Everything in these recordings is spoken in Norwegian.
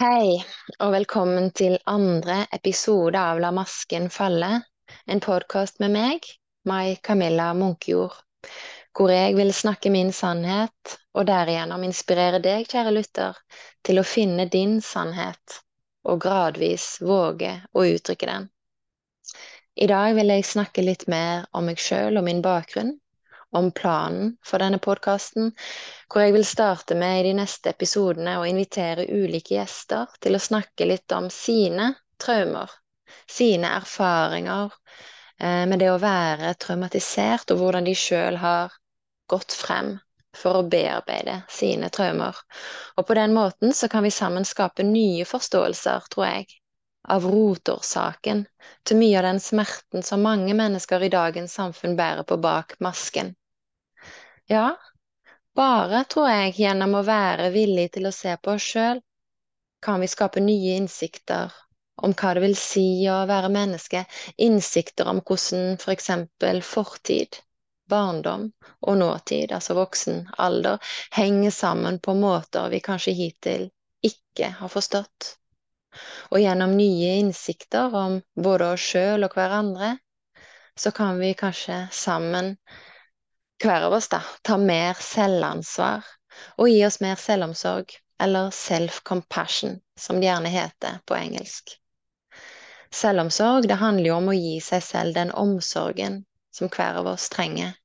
Hei, og velkommen til andre episode av La masken falle, en podkast med meg, Mai Camilla Munkjord, hvor jeg vil snakke min sannhet, og derigjennom inspirere deg, kjære lytter, til å finne din sannhet, og gradvis våge å uttrykke den. I dag vil jeg snakke litt mer om meg sjøl og min bakgrunn, om planen for denne podkasten, hvor jeg vil starte med i de neste episodene å invitere ulike gjester til å snakke litt om sine traumer, sine erfaringer eh, med det å være traumatisert, og hvordan de sjøl har gått frem for å bearbeide sine traumer. Og på den måten så kan vi sammen skape nye forståelser, tror jeg, av rotårsaken til mye av den smerten som mange mennesker i dagens samfunn bærer på bak masken. Ja, bare, tror jeg, gjennom å være villig til å se på oss sjøl, kan vi skape nye innsikter om hva det vil si å være menneske, innsikter om hvordan for eksempel fortid, barndom og nåtid, altså voksen alder, henger sammen på måter vi kanskje hittil ikke har forstått. Og gjennom nye innsikter om både oss sjøl og hverandre, så kan vi kanskje sammen hver av oss da, ta mer selvansvar og gi oss mer selvomsorg, eller self-compassion, som det gjerne heter på engelsk. Selvomsorg det handler jo om å gi seg selv den omsorgen som hver av oss trenger.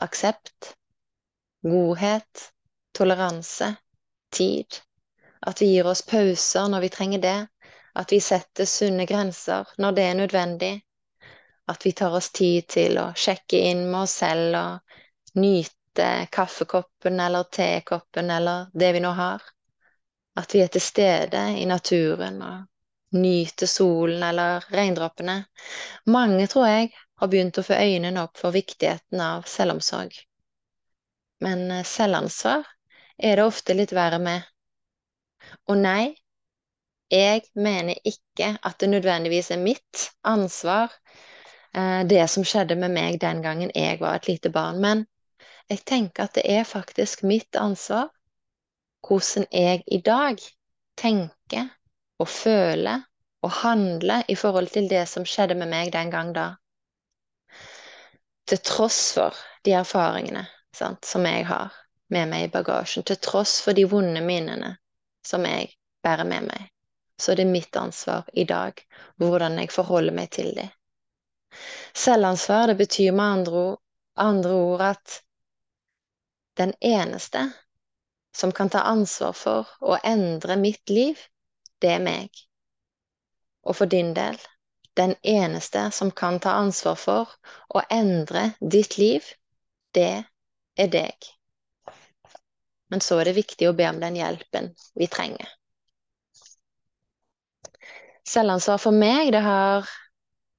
Aksept, godhet, toleranse, tid. At vi gir oss pauser når vi trenger det. At vi setter sunne grenser når det er nødvendig. At vi tar oss tid til å sjekke inn med oss selv og nyte kaffekoppen eller tekoppen eller det vi nå har. At vi er til stede i naturen og nyter solen eller regndråpene. Mange, tror jeg, har begynt å få øynene opp for viktigheten av selvomsorg. Men eh, selvansvar er det ofte litt verre med. Og nei, jeg mener ikke at det nødvendigvis er mitt ansvar, eh, det som skjedde med meg den gangen jeg var et lite barn. Men jeg tenker at det er faktisk mitt ansvar hvordan jeg i dag tenker og føler og handler i forhold til det som skjedde med meg den gang da. Til tross for de erfaringene sant, som jeg har med meg i bagasjen, til tross for de vonde minnene som jeg bærer med meg, så er det mitt ansvar i dag hvordan jeg forholder meg til dem. Selvansvar det betyr med andre ord, andre ord at den eneste som kan ta ansvar for å endre mitt liv, det er meg. Og for din del, den eneste som kan ta ansvar for å endre ditt liv, det er deg. Men så er det viktig å be om den hjelpen vi trenger. Selvansvar for meg, det har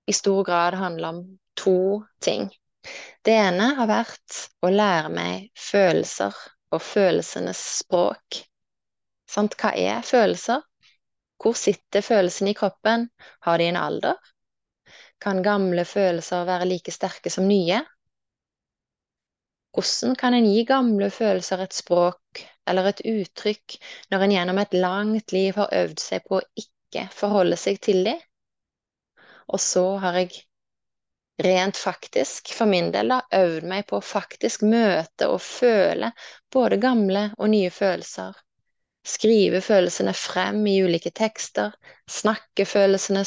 i stor grad handla om to ting. Det ene har vært å lære meg følelser og følelsenes språk. Sant? Hva er følelser? Hvor sitter følelsene i kroppen? Har de en alder? Kan gamle følelser være like sterke som nye? Hvordan kan en gi gamle følelser et språk eller et uttrykk når en gjennom et langt liv har øvd seg på å ikke forholde seg til dem? Og så har jeg rent faktisk, for min del, da, øvd meg på å faktisk møte og føle både gamle og nye følelser. Skrive følelsene frem i ulike tekster, snakke følelsene,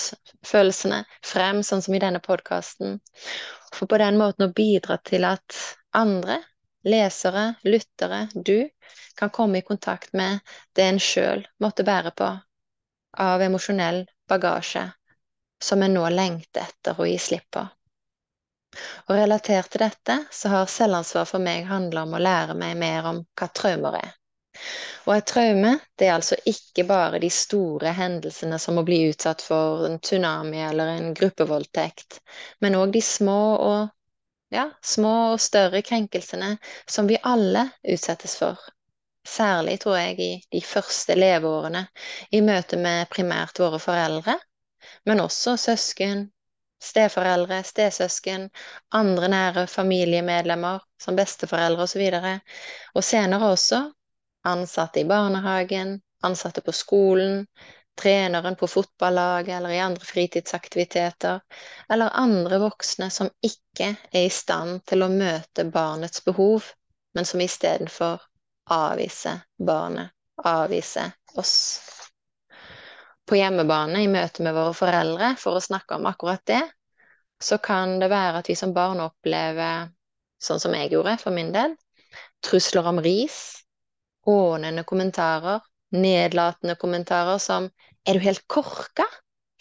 følelsene frem, sånn som i denne podkasten. For på den måten å bidra til at andre, lesere, lyttere, du, kan komme i kontakt med det en sjøl måtte bære på av emosjonell bagasje som en nå lengter etter å gi slipp på. Og relatert til dette så har selvansvar for meg handla om å lære meg mer om hva traumer er. Og et traume det er altså ikke bare de store hendelsene som å bli utsatt for en tsunami eller en gruppevoldtekt, men òg de små og, ja, små og større krenkelsene som vi alle utsettes for. Særlig, tror jeg, i de første leveårene i møte med primært våre foreldre, men også søsken, steforeldre, stesøsken, andre nære familiemedlemmer som besteforeldre osv. Og, og senere også ansatte i barnehagen, ansatte på skolen, treneren på fotballaget eller i andre fritidsaktiviteter, eller andre voksne som ikke er i stand til å møte barnets behov, men som istedenfor avviser barnet, avviser oss. På hjemmebane, i møte med våre foreldre, for å snakke om akkurat det, så kan det være at vi som barn opplever, sånn som jeg gjorde for min del, trusler om ris, hånende kommentarer, nedlatende kommentarer som Er du helt korka?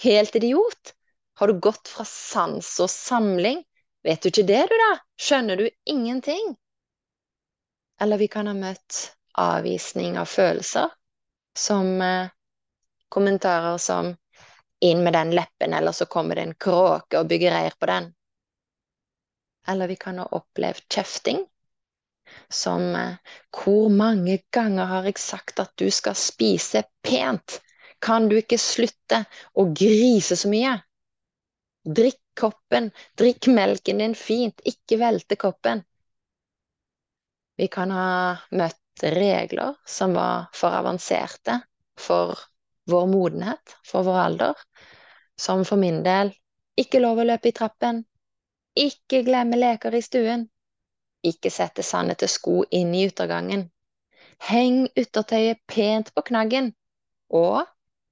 Helt idiot? Har du gått fra sans og samling? Vet du ikke det, du, da? Skjønner du ingenting? Eller vi kan ha møtt avvisning av følelser, som eh, kommentarer som inn med den leppen, eller så kommer det en kråke og bygger reir på den. Eller vi kan ha opplevd kjefting, som eh, Hvor mange ganger har jeg sagt at du skal spise pent? Kan du ikke slutte å grise så mye? Drikk koppen, drikk melken din fint, ikke velte koppen. Vi kan ha møtt regler som var for avanserte for vår modenhet, for vår alder, som for min del ikke lov å løpe i trappen, ikke glemme leker i stuen, ikke sette sandete sko inn i yttergangen, heng yttertøyet pent på knaggen, og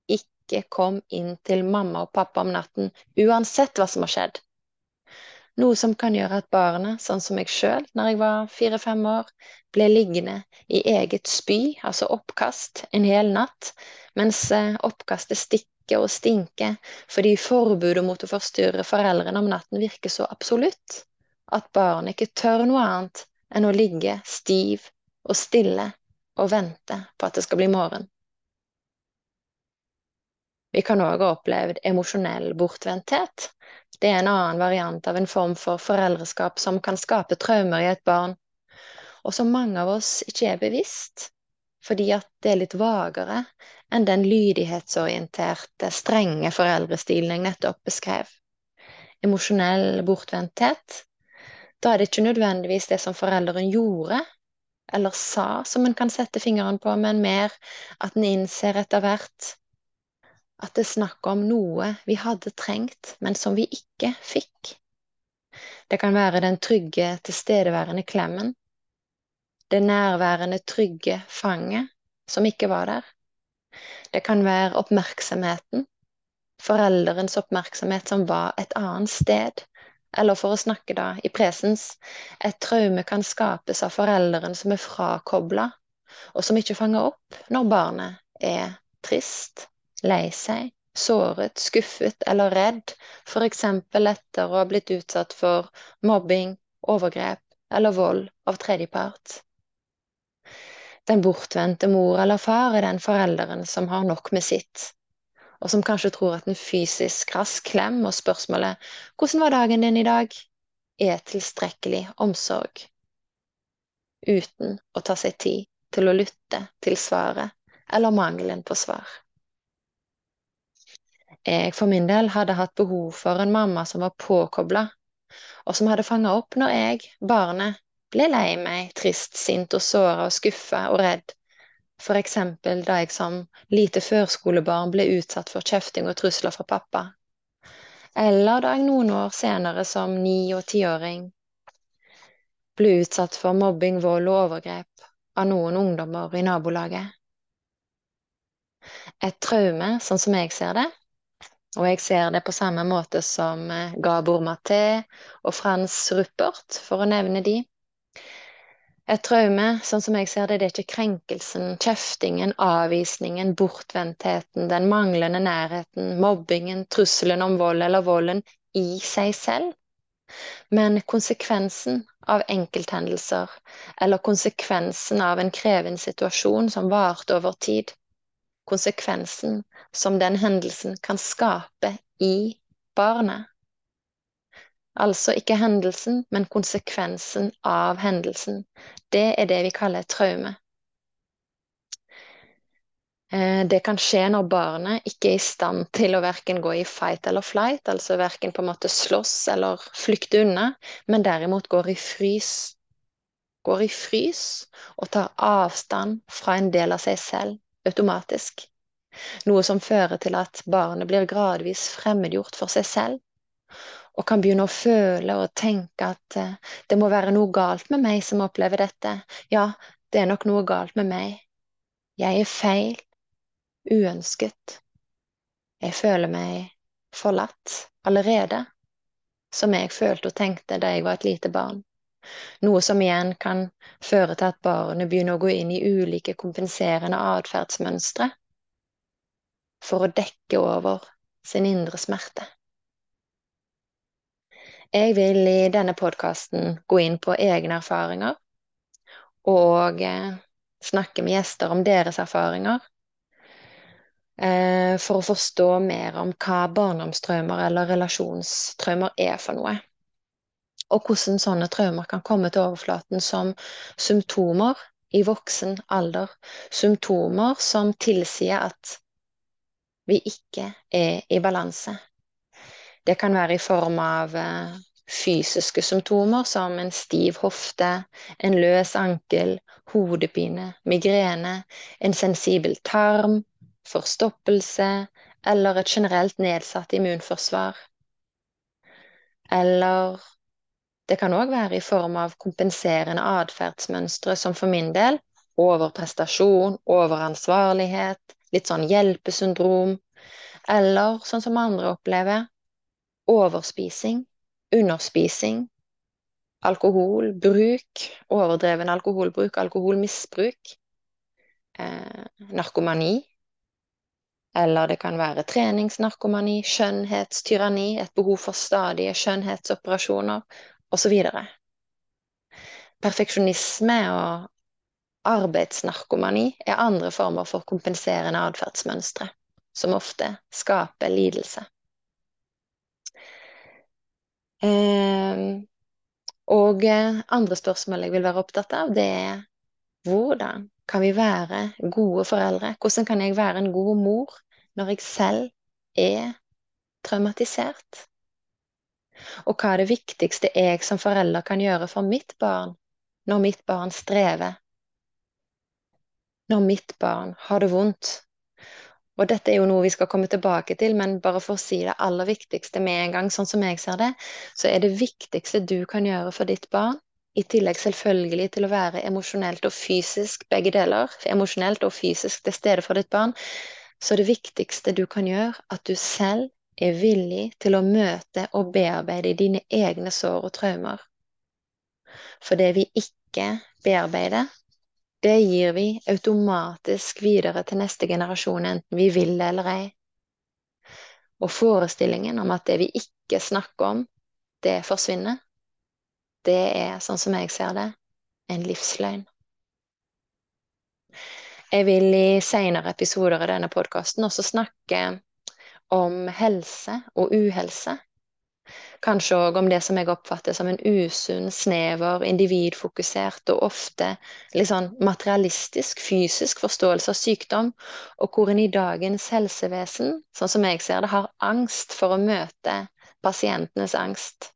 ikke kom inn til mamma og pappa om natten uansett hva som har skjedd. Noe som kan gjøre at barnet, sånn som meg sjøl når jeg var fire-fem år, ble liggende i eget spy, altså oppkast, en hel natt, mens eh, oppkastet stikker og stinker fordi forbudet mot å forstyrre foreldrene om natten virker så absolutt at barnet ikke tør noe annet enn å ligge stiv og stille og vente på at det skal bli morgen. Vi kan òg ha opplevd emosjonell bortvendthet, det er en annen variant av en form for foreldreskap som kan skape traumer i et barn, og som mange av oss ikke er bevisst, fordi at det er litt vagere enn den lydighetsorienterte, strenge foreldrestilen jeg nettopp beskrev. Emosjonell bortvendthet. Da er det ikke nødvendigvis det som forelderen gjorde eller sa, som en kan sette fingeren på, men mer at en innser etter hvert at det er snakk om noe vi hadde trengt, men som vi ikke fikk. Det kan være den trygge, tilstedeværende klemmen. Det nærværende, trygge fanget som ikke var der. Det kan være oppmerksomheten, foreldrens oppmerksomhet som var et annet sted. Eller for å snakke da i presens, et traume kan skapes av foreldren som er frakobla, og som ikke fanger opp når barnet er trist, lei seg, såret, skuffet eller redd, f.eks. etter å ha blitt utsatt for mobbing, overgrep eller vold av tredjepart. Den bortvendte mor eller far er den forelderen som har nok med sitt, og som kanskje tror at en fysisk rask klem og spørsmålet 'Hvordan var dagen din i dag?' er tilstrekkelig omsorg, uten å ta seg tid til å lytte til svaret eller mangelen på svar jeg for min del hadde hatt behov for en mamma som var påkobla, og som hadde fanga opp når jeg, barnet, ble lei meg, trist, sint og såra og skuffa og redd, for eksempel da jeg som lite førskolebarn ble utsatt for kjefting og trusler fra pappa, eller da jeg noen år senere som ni- og tiåring ble utsatt for mobbing, vold og overgrep av noen ungdommer i nabolaget. Et traume, sånn som jeg ser det, og jeg ser det på samme måte som eh, Gabor Maté og Frans Ruppert, for å nevne de. Et traume, sånn som jeg ser det, det er ikke krenkelsen, kjeftingen, avvisningen, bortvendtheten, den manglende nærheten, mobbingen, trusselen om vold eller volden i seg selv, men konsekvensen av enkelthendelser eller konsekvensen av en krevende situasjon som varte over tid konsekvensen som den hendelsen kan skape i barnet. Altså ikke hendelsen, men konsekvensen av hendelsen. Det er det vi kaller traume. Eh, det kan skje når barnet ikke er i stand til å verken gå i fight eller flight, altså verken på en måte slåss eller flykte unna, men derimot går i frys. Går i frys og tar avstand fra en del av seg selv automatisk. Noe som fører til at barnet blir gradvis fremmedgjort for seg selv, og kan begynne å føle og tenke at eh, det må være noe galt med meg som opplever dette. Ja, det er nok noe galt med meg. Jeg er feil, uønsket. Jeg føler meg forlatt allerede, som jeg følte og tenkte da jeg var et lite barn. Noe som igjen kan føre til at barnet begynner å gå inn i ulike kompenserende atferdsmønstre for å dekke over sin indre smerte. Jeg vil i denne podkasten gå inn på egne erfaringer og eh, snakke med gjester om deres erfaringer. Eh, for å forstå mer om hva barndomstraumer eller relasjonstraumer er for noe. Og hvordan sånne traumer kan komme til overflaten som symptomer i voksen alder. Symptomer som tilsier at vi ikke er i balanse. Det kan være i form av eh, fysiske symptomer som en stiv hofte, en løs ankel, hodepine, migrene, en sensibel tarm, forstoppelse eller et generelt nedsatt immunforsvar. Eller det kan òg være i form av kompenserende atferdsmønstre, som for min del overprestasjon, overansvarlighet, litt sånn hjelpesyndrom, eller sånn som andre opplever, overspising, underspising, alkoholbruk, overdreven alkoholbruk, alkoholmisbruk, eh, narkomani. Eller det kan være treningsnarkomani, skjønnhetstyranni, et behov for stadige skjønnhetsoperasjoner osv. Perfeksjonisme og arbeidsnarkomani er andre former for kompenserende atferdsmønstre, som ofte skaper lidelse. Ehm, og andre spørsmål jeg vil være opptatt av, det er hvordan kan vi være gode foreldre? Hvordan kan jeg være en god mor når jeg selv er traumatisert? Og hva er det viktigste jeg som forelder kan gjøre for mitt barn når mitt barn strever? Når mitt barn har det vondt? Og dette er jo noe vi skal komme tilbake til, men bare for å si det aller viktigste med en gang, sånn som jeg ser det, så er det viktigste du kan gjøre for ditt barn, i tillegg selvfølgelig til å være emosjonelt og fysisk begge deler, emosjonelt og fysisk til stede for ditt barn, så det viktigste du kan gjøre, at du selv er villig til å møte og bearbeide dine egne sår og traumer. For det vi ikke bearbeider, det gir vi automatisk videre til neste generasjon, enten vi vil det eller ei. Og forestillingen om at det vi ikke snakker om, det forsvinner, det er, sånn som jeg ser det, en livsløgn. Jeg vil i senere episoder i denne podkasten også snakke om helse og uhelse Kanskje òg om det som jeg oppfatter som en usunn, snever, individfokusert og ofte litt sånn materialistisk, fysisk forståelse av sykdom, og hvor en i dagens helsevesen, sånn som jeg ser det, har angst for å møte pasientenes angst.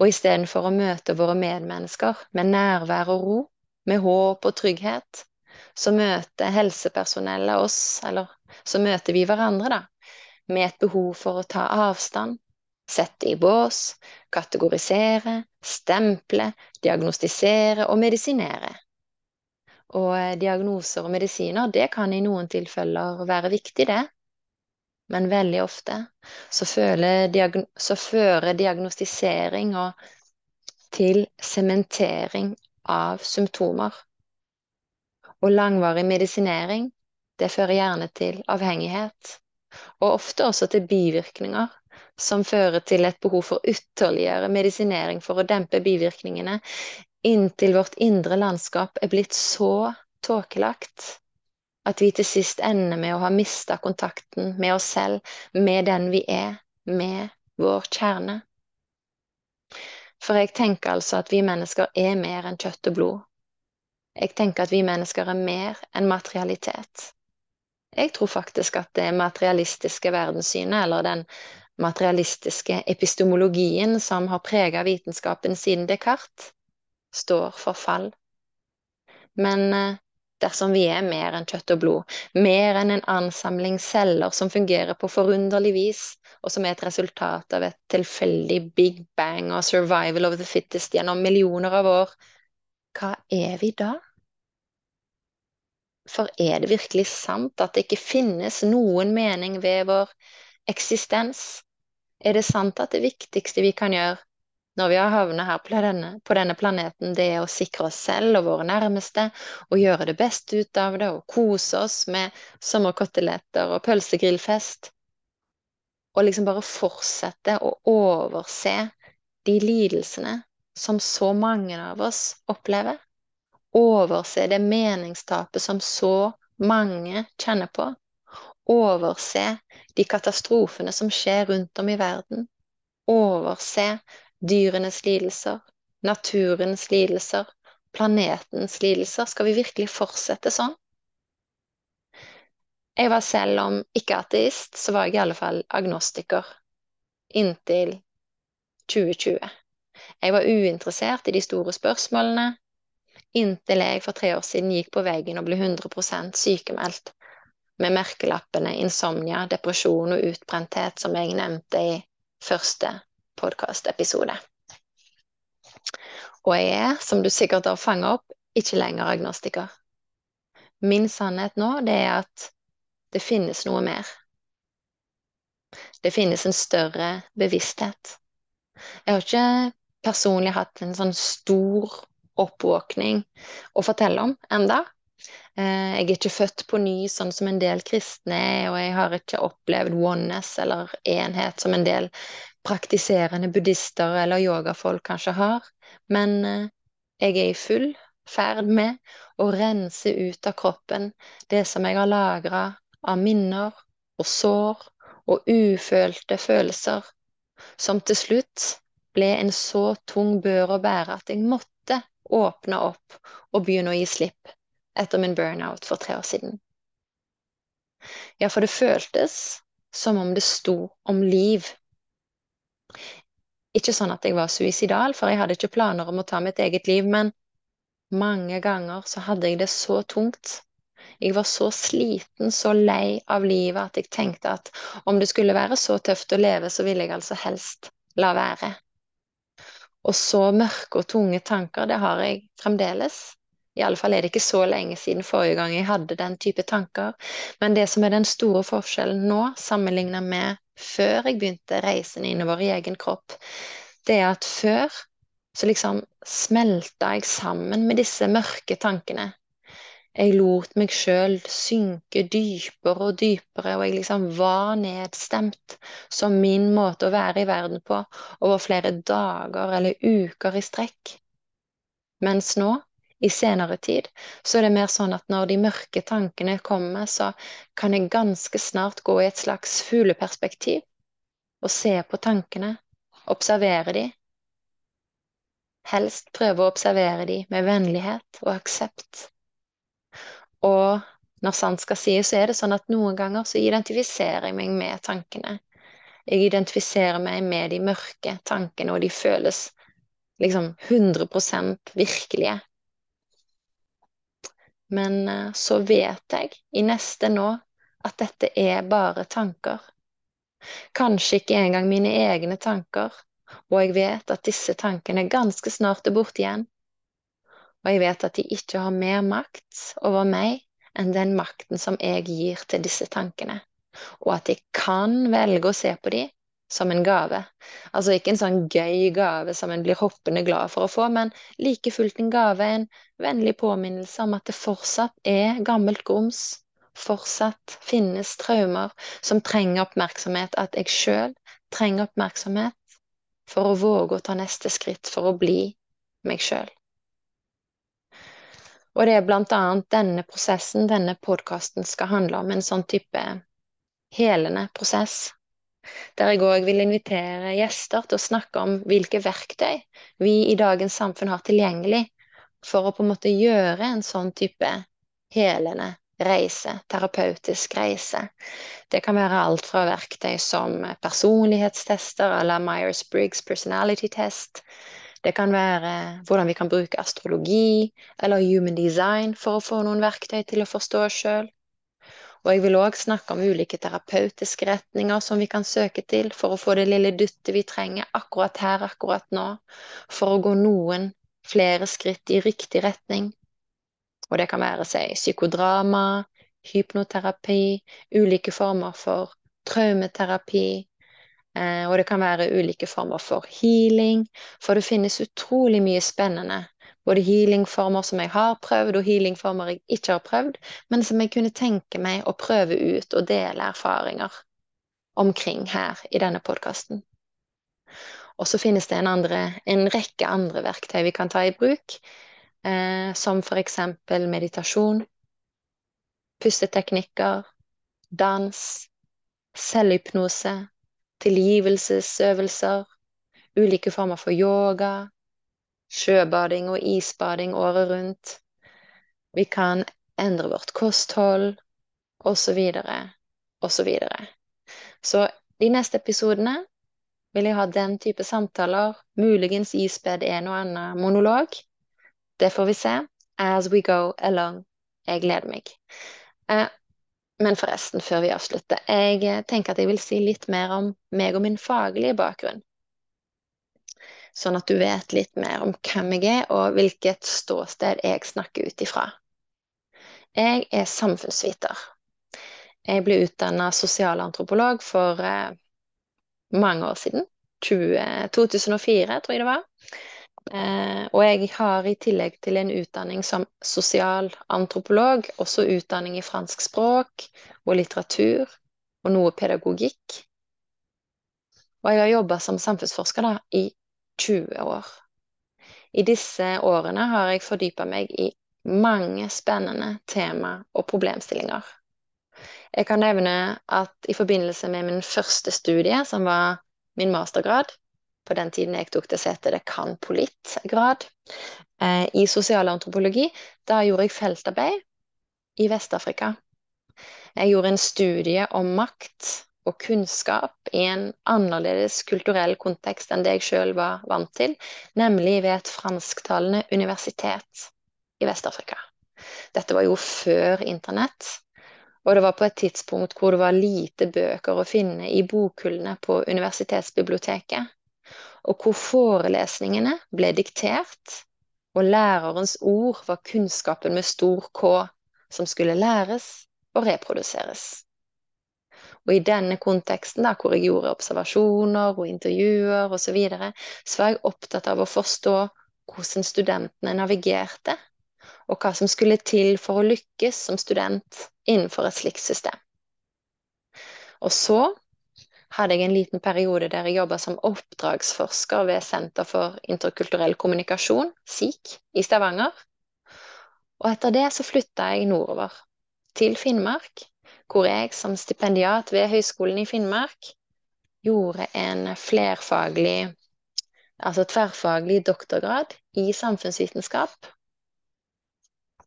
Og istedenfor å møte våre medmennesker med nærvær og ro, med håp og trygghet, så møter helsepersonellet oss, eller så møter vi hverandre, da, med et behov for å ta avstand, Sette i bås, kategorisere, stemple, diagnostisere og medisinere. Og eh, diagnoser og medisiner, det kan i noen tilfeller være viktig, det. Men veldig ofte så, diagn så fører diagnostisering til sementering av symptomer. Og langvarig medisinering, det fører gjerne til avhengighet. Og ofte også til bivirkninger som fører til et behov for ytterligere medisinering for å dempe bivirkningene, inntil vårt indre landskap er blitt så tåkelagt at vi til sist ender med å ha mista kontakten med oss selv, med den vi er, med vår kjerne. For jeg tenker altså at vi mennesker er mer enn kjøtt og blod. Jeg tenker at vi mennesker er mer enn materialitet. Jeg tror faktisk at det materialistiske verdenssynet, eller den materialistiske epistemologien som har prega vitenskapen siden Descartes, står for fall. Men eh, dersom vi er mer enn kjøtt og blod, mer enn en ansamling celler som fungerer på forunderlig vis, og som er et resultat av et tilfeldig big bang og survival of the fittest gjennom millioner av år, hva er vi da? For er det virkelig sant at det ikke finnes noen mening ved vår eksistens? Er det sant at det viktigste vi kan gjøre når vi har havnet her på denne, på denne, planeten, det er å sikre oss selv og våre nærmeste og gjøre det beste ut av det og kose oss med sommerkoteletter og pølsegrillfest? Og liksom bare fortsette å overse de lidelsene som så mange av oss opplever? Overse det meningstapet som så mange kjenner på. Overse de katastrofene som skjer rundt om i verden. Overse dyrenes lidelser, naturens lidelser, planetens lidelser. Skal vi virkelig fortsette sånn? Jeg var selv om ikke ateist, så var jeg i alle fall agnostiker inntil 2020. Jeg var uinteressert i de store spørsmålene, inntil jeg for tre år siden gikk på veggen og ble 100% sykemeldt med merkelappene insomnia, depresjon og utbrenthet, som jeg nevnte i første podkastepisode. Og jeg er, som du sikkert har fanga opp, ikke lenger agnostiker. Min sannhet nå, det er at det finnes noe mer. Det finnes en større bevissthet. Jeg har ikke personlig hatt en sånn stor oppvåkning å fortelle om enda. Eh, jeg er ikke født på ny, sånn som en del kristne er, og jeg har ikke opplevd oneness eller enhet som en del praktiserende buddhister eller yogafolk kanskje har. Men eh, jeg er i full ferd med å rense ut av kroppen det som jeg har lagra av minner og sår og ufølte følelser, som til slutt ble en så tung bør å bære at jeg måtte åpne opp og begynne å gi slipp etter min burnout for tre år siden. Ja, for det føltes som om det sto om liv. Ikke sånn at jeg var suicidal, for jeg hadde ikke planer om å ta mitt eget liv, men mange ganger så hadde jeg det så tungt. Jeg var så sliten, så lei av livet at jeg tenkte at om det skulle være så tøft å leve, så ville jeg altså helst la være. Og så mørke og tunge tanker, det har jeg fremdeles. I alle fall er det ikke så lenge siden forrige gang jeg hadde den type tanker. Men det som er den store forskjellen nå, sammenlignet med før jeg begynte reisen innover i egen kropp, det er at før så liksom smelta jeg sammen med disse mørke tankene. Jeg lot meg sjøl synke dypere og dypere, og jeg liksom var nedstemt som min måte å være i verden på over flere dager eller uker i strekk. Mens nå, i senere tid, så er det mer sånn at når de mørke tankene kommer, så kan jeg ganske snart gå i et slags fugleperspektiv og se på tankene, observere de. Helst prøve å observere de med vennlighet og aksept. Og når sant skal sies, så er det sånn at noen ganger så identifiserer jeg meg med tankene. Jeg identifiserer meg med de mørke tankene, og de føles liksom 100% virkelige. Men eh, så vet jeg i neste nå at dette er bare tanker. Kanskje ikke engang mine egne tanker, og jeg vet at disse tankene ganske snart er borte igjen. Og jeg vet at de ikke har mer makt over meg enn den makten som jeg gir til disse tankene. Og at jeg kan velge å se på dem som en gave. Altså ikke en sånn gøy gave som en blir hoppende glad for å få, men like fullt en gave, en vennlig påminnelse om at det fortsatt er gammelt grums. Fortsatt finnes traumer som trenger oppmerksomhet, at jeg sjøl trenger oppmerksomhet for å våge å ta neste skritt for å bli meg sjøl. Og det er blant annet denne prosessen denne podkasten skal handle om, en sånn type helende prosess. Der jeg òg vil invitere gjester til å snakke om hvilke verktøy vi i dagens samfunn har tilgjengelig for å på en måte gjøre en sånn type helende reise, terapeutisk reise. Det kan være alt fra verktøy som personlighetstester eller Myers-Briggs personality test, Det kan være hvordan vi kan bruke astrologi eller human design for å få noen verktøy til å forstå oss sjøl. Og jeg vil òg snakke om ulike terapeutiske retninger som vi kan søke til for å få det lille dyttet vi trenger akkurat her, akkurat nå, for å gå noen flere skritt i riktig retning. Og det kan være seg psykodrama, hypnoterapi, ulike former for traumeterapi, Eh, og det kan være ulike former for healing, for det finnes utrolig mye spennende. Både healingformer som jeg har prøvd, og healingformer jeg ikke har prøvd, men som jeg kunne tenke meg å prøve ut og dele erfaringer omkring her i denne podkasten. Og så finnes det en, andre, en, rekke andre verktøy vi kan ta i bruk, eh, som eksempel meditasjon, pusteteknikker, dans, selvhypnose tilgivelsesøvelser, ulike former for yoga, sjøbading og isbading året rundt. Vi kan endre vårt kosthold, osv., osv. Så de neste episodene vil jeg ha den type samtaler, muligens ispedd en og annen monolog. Det får vi se as we go along. Jeg gleder meg. Men forresten, før vi avslutter, jeg eh, tenker at jeg vil si litt mer om meg og min faglige bakgrunn. Sånn at du vet litt mer om hvem jeg er, og hvilket ståsted jeg snakker ut ifra. Jeg er samfunnsviter. Jeg ble utdanna sosialantropolog for eh, mange år siden. 20, 2004, tror jeg det var. Eh, og jeg har i tillegg til en utdanning som sosialantropolog også utdanning i fransk språk og litteratur og noe pedagogikk. Og jeg har jobba som samfunnsforsker da, i 20 år. I disse årene har jeg fordypa meg i mange spennende tema og problemstillinger. Jeg kan nevne at i forbindelse med min første studie, som var min mastergrad, på den tiden jeg tok det, setet, det kan-polit-grad eh, i sosialantropologi. Da gjorde jeg feltarbeid i Vest-Afrika. Jeg gjorde en studie om makt og kunnskap i en annerledes kulturell kontekst enn det jeg sjøl var vant til, nemlig ved et fransktalende universitet i Vest-Afrika. Dette var jo før internett, og det var på et tidspunkt hvor det var lite bøker å finne i bokhyllene på universitetsbiblioteket og hvor forelesningene ble diktert, og lærerens ord var kunnskapen med stor K, som skulle læres og reproduseres. Og i denne konteksten, da, hvor jeg gjorde observasjoner og intervjuer osv., så, videre, så var jeg opptatt av å forstå hvordan studentene navigerte, og hva som skulle til for å lykkes som student innenfor et slikt system. Og så hadde jeg en liten periode der jeg jobba som oppdragsforsker ved Senter for interkulturell kommunikasjon, SIK, i Stavanger. Og etter det så flytta jeg nordover, til Finnmark, hvor jeg som stipendiat ved Høgskolen i Finnmark gjorde en flerfaglig, altså tverrfaglig doktorgrad i samfunnsvitenskap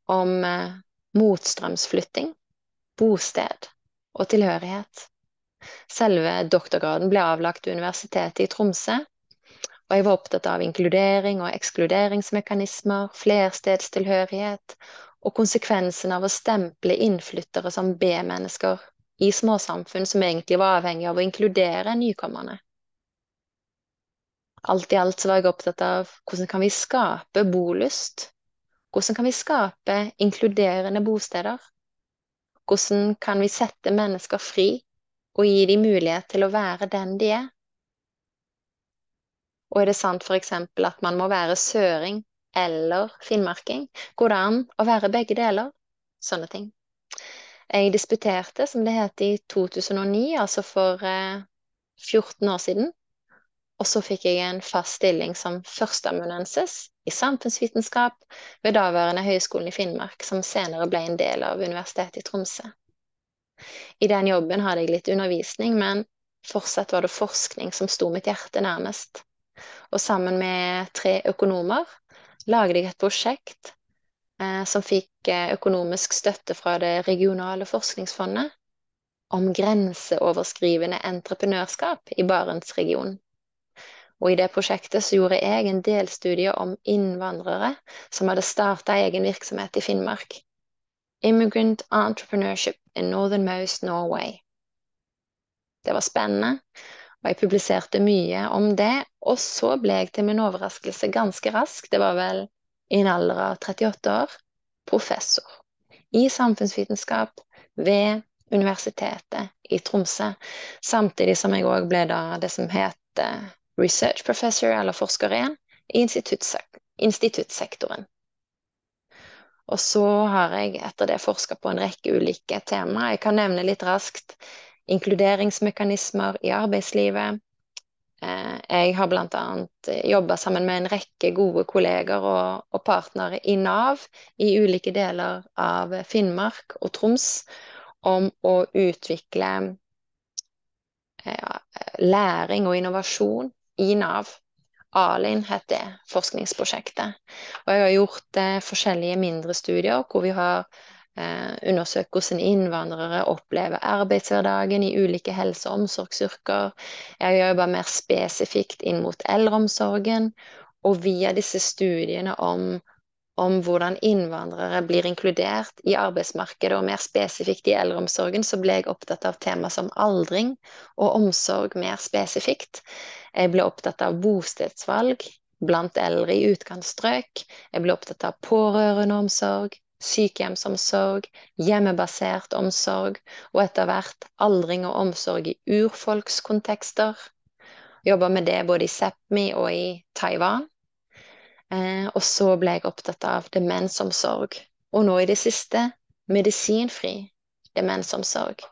om eh, motstrømsflytting, bosted og tilhørighet. Selve doktorgraden ble avlagt ved Universitetet i Tromsø. Og jeg var opptatt av inkludering og ekskluderingsmekanismer, flerstedstilhørighet og konsekvensen av å stemple innflyttere som B-mennesker i småsamfunn som egentlig var avhengig av å inkludere nykommerne. Alt i alt så var jeg opptatt av hvordan kan vi skape bolyst? Hvordan kan vi skape inkluderende bosteder? Hvordan kan vi sette mennesker fri og gi dem mulighet til å være den de er. Og er det sant f.eks. at man må være søring eller finnmarking? Går det an å være begge deler? Sånne ting. Jeg disputerte, som det het, i 2009, altså for eh, 14 år siden. Og så fikk jeg en fast stilling som førsteamanuensis i samfunnsvitenskap ved daværende Høgskolen i Finnmark, som senere ble en del av Universitetet i Tromsø. I den jobben hadde jeg litt undervisning, men fortsatt var det forskning som sto mitt hjerte nærmest. Og sammen med tre økonomer lagde jeg et prosjekt eh, som fikk eh, økonomisk støtte fra det regionale forskningsfondet om grenseoverskrivende entreprenørskap i Barentsregionen. Og i det prosjektet så gjorde jeg en delstudie om innvandrere som hadde starta egen virksomhet i Finnmark. Immigrant Entrepreneurship in Northernmost Norway. Det var spennende, og jeg publiserte mye om det. Og så ble jeg til min overraskelse ganske rask, det var vel i en alder av 38 år, professor i samfunnsvitenskap ved Universitetet i Tromsø. Samtidig som jeg òg ble da det som heter research professor, eller forsker igjen, i instituttsektoren. Og så har jeg etter det forska på en rekke ulike tema. Jeg kan nevne litt raskt inkluderingsmekanismer i arbeidslivet. Eh, jeg har bl.a. jobba sammen med en rekke gode kolleger og, og partnere i Nav i ulike deler av Finnmark og Troms om å utvikle ja, læring og innovasjon i Nav. ALIN heter det forskningsprosjektet. Og jeg har gjort eh, forskjellige mindre studier hvor vi har eh, undersøkt hvordan innvandrere opplever arbeidshverdagen i ulike helse- og omsorgsyrker. Jeg har jobba mer spesifikt inn mot eldreomsorgen. Og via disse studiene om om hvordan innvandrere blir inkludert i arbeidsmarkedet, og mer spesifikt i eldreomsorgen, så ble jeg opptatt av tema som aldring og omsorg mer spesifikt. Jeg ble opptatt av bostedsvalg blant eldre i utkantstrøk. Jeg ble opptatt av pårørendeomsorg, sykehjemsomsorg, hjemmebasert omsorg, og etter hvert aldring og omsorg i urfolkskontekster. Jobba med det både i Sápmi og i Taiwan. Eh, og så ble jeg opptatt av demensomsorg. Og nå i det siste medisinfri demensomsorg.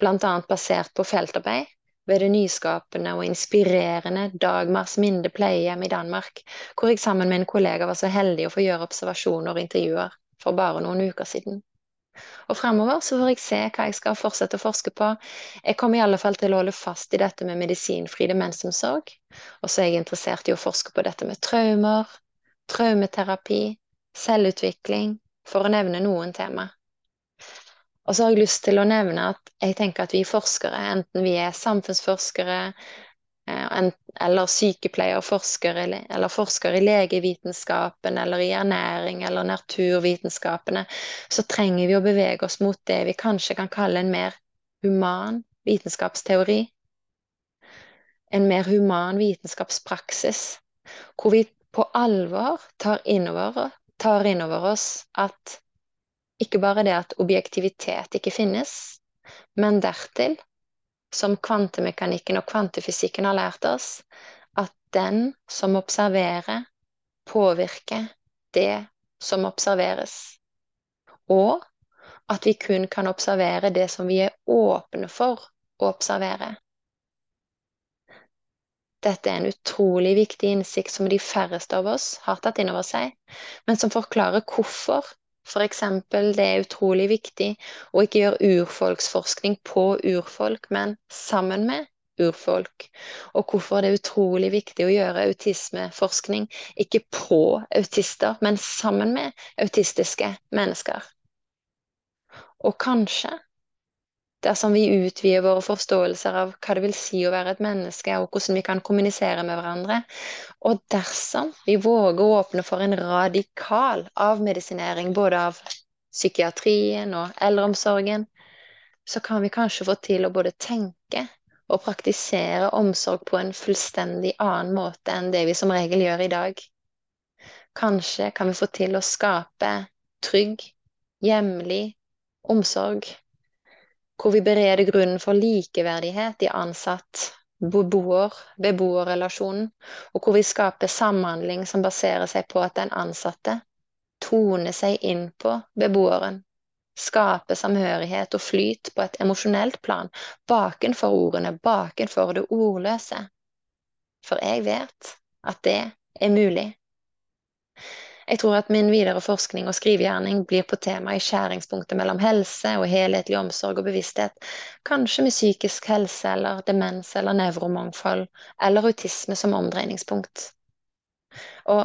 Blant annet basert på feltarbeid ved det nyskapende og inspirerende Dagmars Minde pleiehjem i Danmark, hvor jeg sammen med en kollega var så heldig å få gjøre observasjoner og intervjuer for bare noen uker siden. Og fremover så får jeg se hva jeg skal fortsette å forske på. Jeg kommer i alle fall til å holde fast i dette med medisinfri demensomsorg. Og så er jeg interessert i å forske på dette med traumer, traumeterapi, selvutvikling, for å nevne noen tema. Og så har jeg lyst til å nevne at jeg tenker at vi forskere, enten vi er samfunnsforskere, eller sykepleier, forsker eller forsker i legevitenskapen eller i ernæring eller naturvitenskapene, så trenger vi å bevege oss mot det vi kanskje kan kalle en mer human vitenskapsteori. En mer human vitenskapspraksis, hvor vi på alvor tar innover, tar innover oss at ikke bare det at objektivitet ikke finnes, men dertil som kvantemekanikken og kvantefysikken har lært oss, at den som observerer, påvirker det som observeres. Og at vi kun kan observere det som vi er åpne for å observere. Dette er en utrolig viktig innsikt som de færreste av oss har tatt inn over seg, men som forklarer hvorfor F.eks. det er utrolig viktig å ikke gjøre urfolksforskning på urfolk, men sammen med urfolk. Og hvorfor det er utrolig viktig å gjøre autismeforskning ikke på autister, men sammen med autistiske mennesker. Og kanskje dersom vi utvider våre forståelser av hva det vil si å være et menneske, og hvordan vi kan kommunisere med hverandre. Og dersom vi våger å åpne for en radikal avmedisinering både av psykiatrien og eldreomsorgen, så kan vi kanskje få til å både tenke og praktisere omsorg på en fullstendig annen måte enn det vi som regel gjør i dag. Kanskje kan vi få til å skape trygg, hjemlig omsorg hvor vi bereder grunnen for likeverdighet i ansatt-beboer-beboerrelasjonen, og hvor vi skaper samhandling som baserer seg på at den ansatte toner seg inn på beboeren, skaper samhørighet og flyt på et emosjonelt plan, bakenfor ordene, bakenfor det ordløse. For jeg vet at det er mulig. Jeg tror at min videre forskning og skrivegjerning blir på tema i skjæringspunktet mellom helse og helhetlig omsorg og bevissthet, kanskje med psykisk helse eller demens eller nevromangfold eller autisme som omdreiningspunkt. Og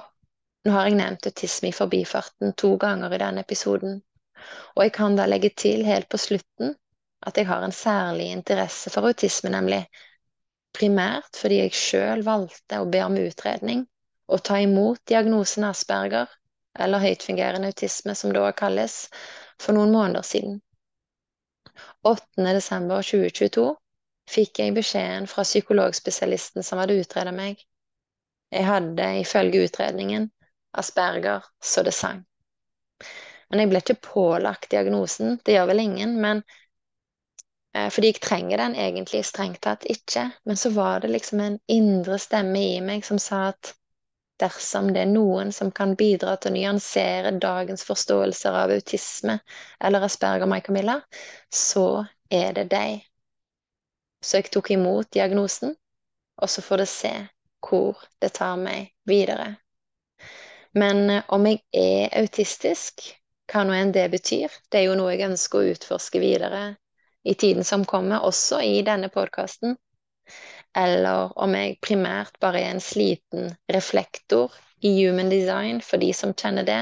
nå har jeg nevnt autisme i forbifarten to ganger i denne episoden, og jeg kan da legge til helt på slutten at jeg har en særlig interesse for autisme, nemlig primært fordi jeg sjøl valgte å be om utredning og ta imot diagnosen Asperger, eller høytfungerende autisme som det også kalles, for noen måneder siden. 8.12.2022 fikk jeg beskjeden fra psykologspesialisten som hadde utreda meg. Jeg hadde ifølge utredningen Asperger så det sang. Men jeg ble ikke pålagt diagnosen, det gjør vel ingen, men eh, fordi jeg trenger den egentlig strengt tatt ikke. Men så var det liksom en indre stemme i meg som sa at dersom det er noen som kan bidra til å nyansere dagens forståelser av autisme eller Asperger Mai Camilla, så er det deg. Så jeg tok imot diagnosen, og så får det se hvor det tar meg videre. Men eh, om jeg er autistisk, hva nå enn det betyr, det er jo noe jeg ønsker å utforske videre i tiden som kommer, også i denne podkasten eller om jeg primært bare er en sliten reflektor i human design, for de som kjenner det,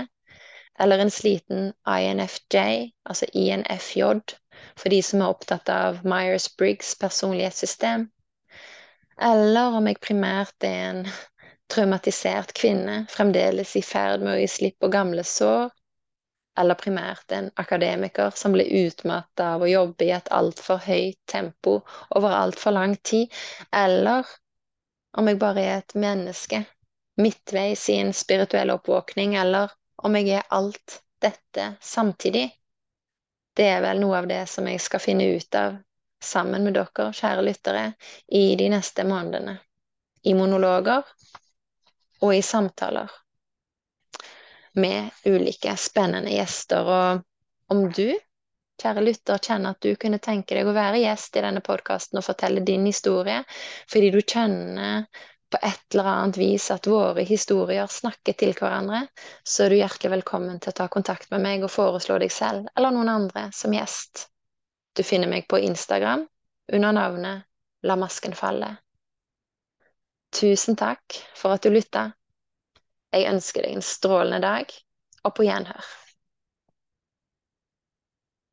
eller en sliten INFJ, altså INFJ, for de som er opptatt av Myers-Briggs personlighetssystem, eller om jeg primært er en traumatisert kvinne, fremdeles i ferd med å gi slipp på gamle sår, eller primært en akademiker som blir utmatta av å jobbe i et altfor høyt tempo over altfor lang tid, eller om jeg bare er et menneske midtveis i en spirituell oppvåkning, eller om jeg er alt dette samtidig. Det er vel noe av det som jeg skal finne ut av sammen med dere, kjære lyttere, i de neste månedene. I monologer og i samtaler med ulike spennende gjester. Og om du, kjære lytter, kjenner at du kunne tenke deg å være gjest i denne podkasten og fortelle din historie, fordi du kjenner på et eller annet vis at våre historier snakker til hverandre, så er du hjertelig velkommen til å ta kontakt med meg og foreslå deg selv eller noen andre som gjest. Du finner meg på Instagram under navnet La masken falle. Tusen takk for at du lytta. Jeg ønsker deg en strålende dag, og på gjenhør.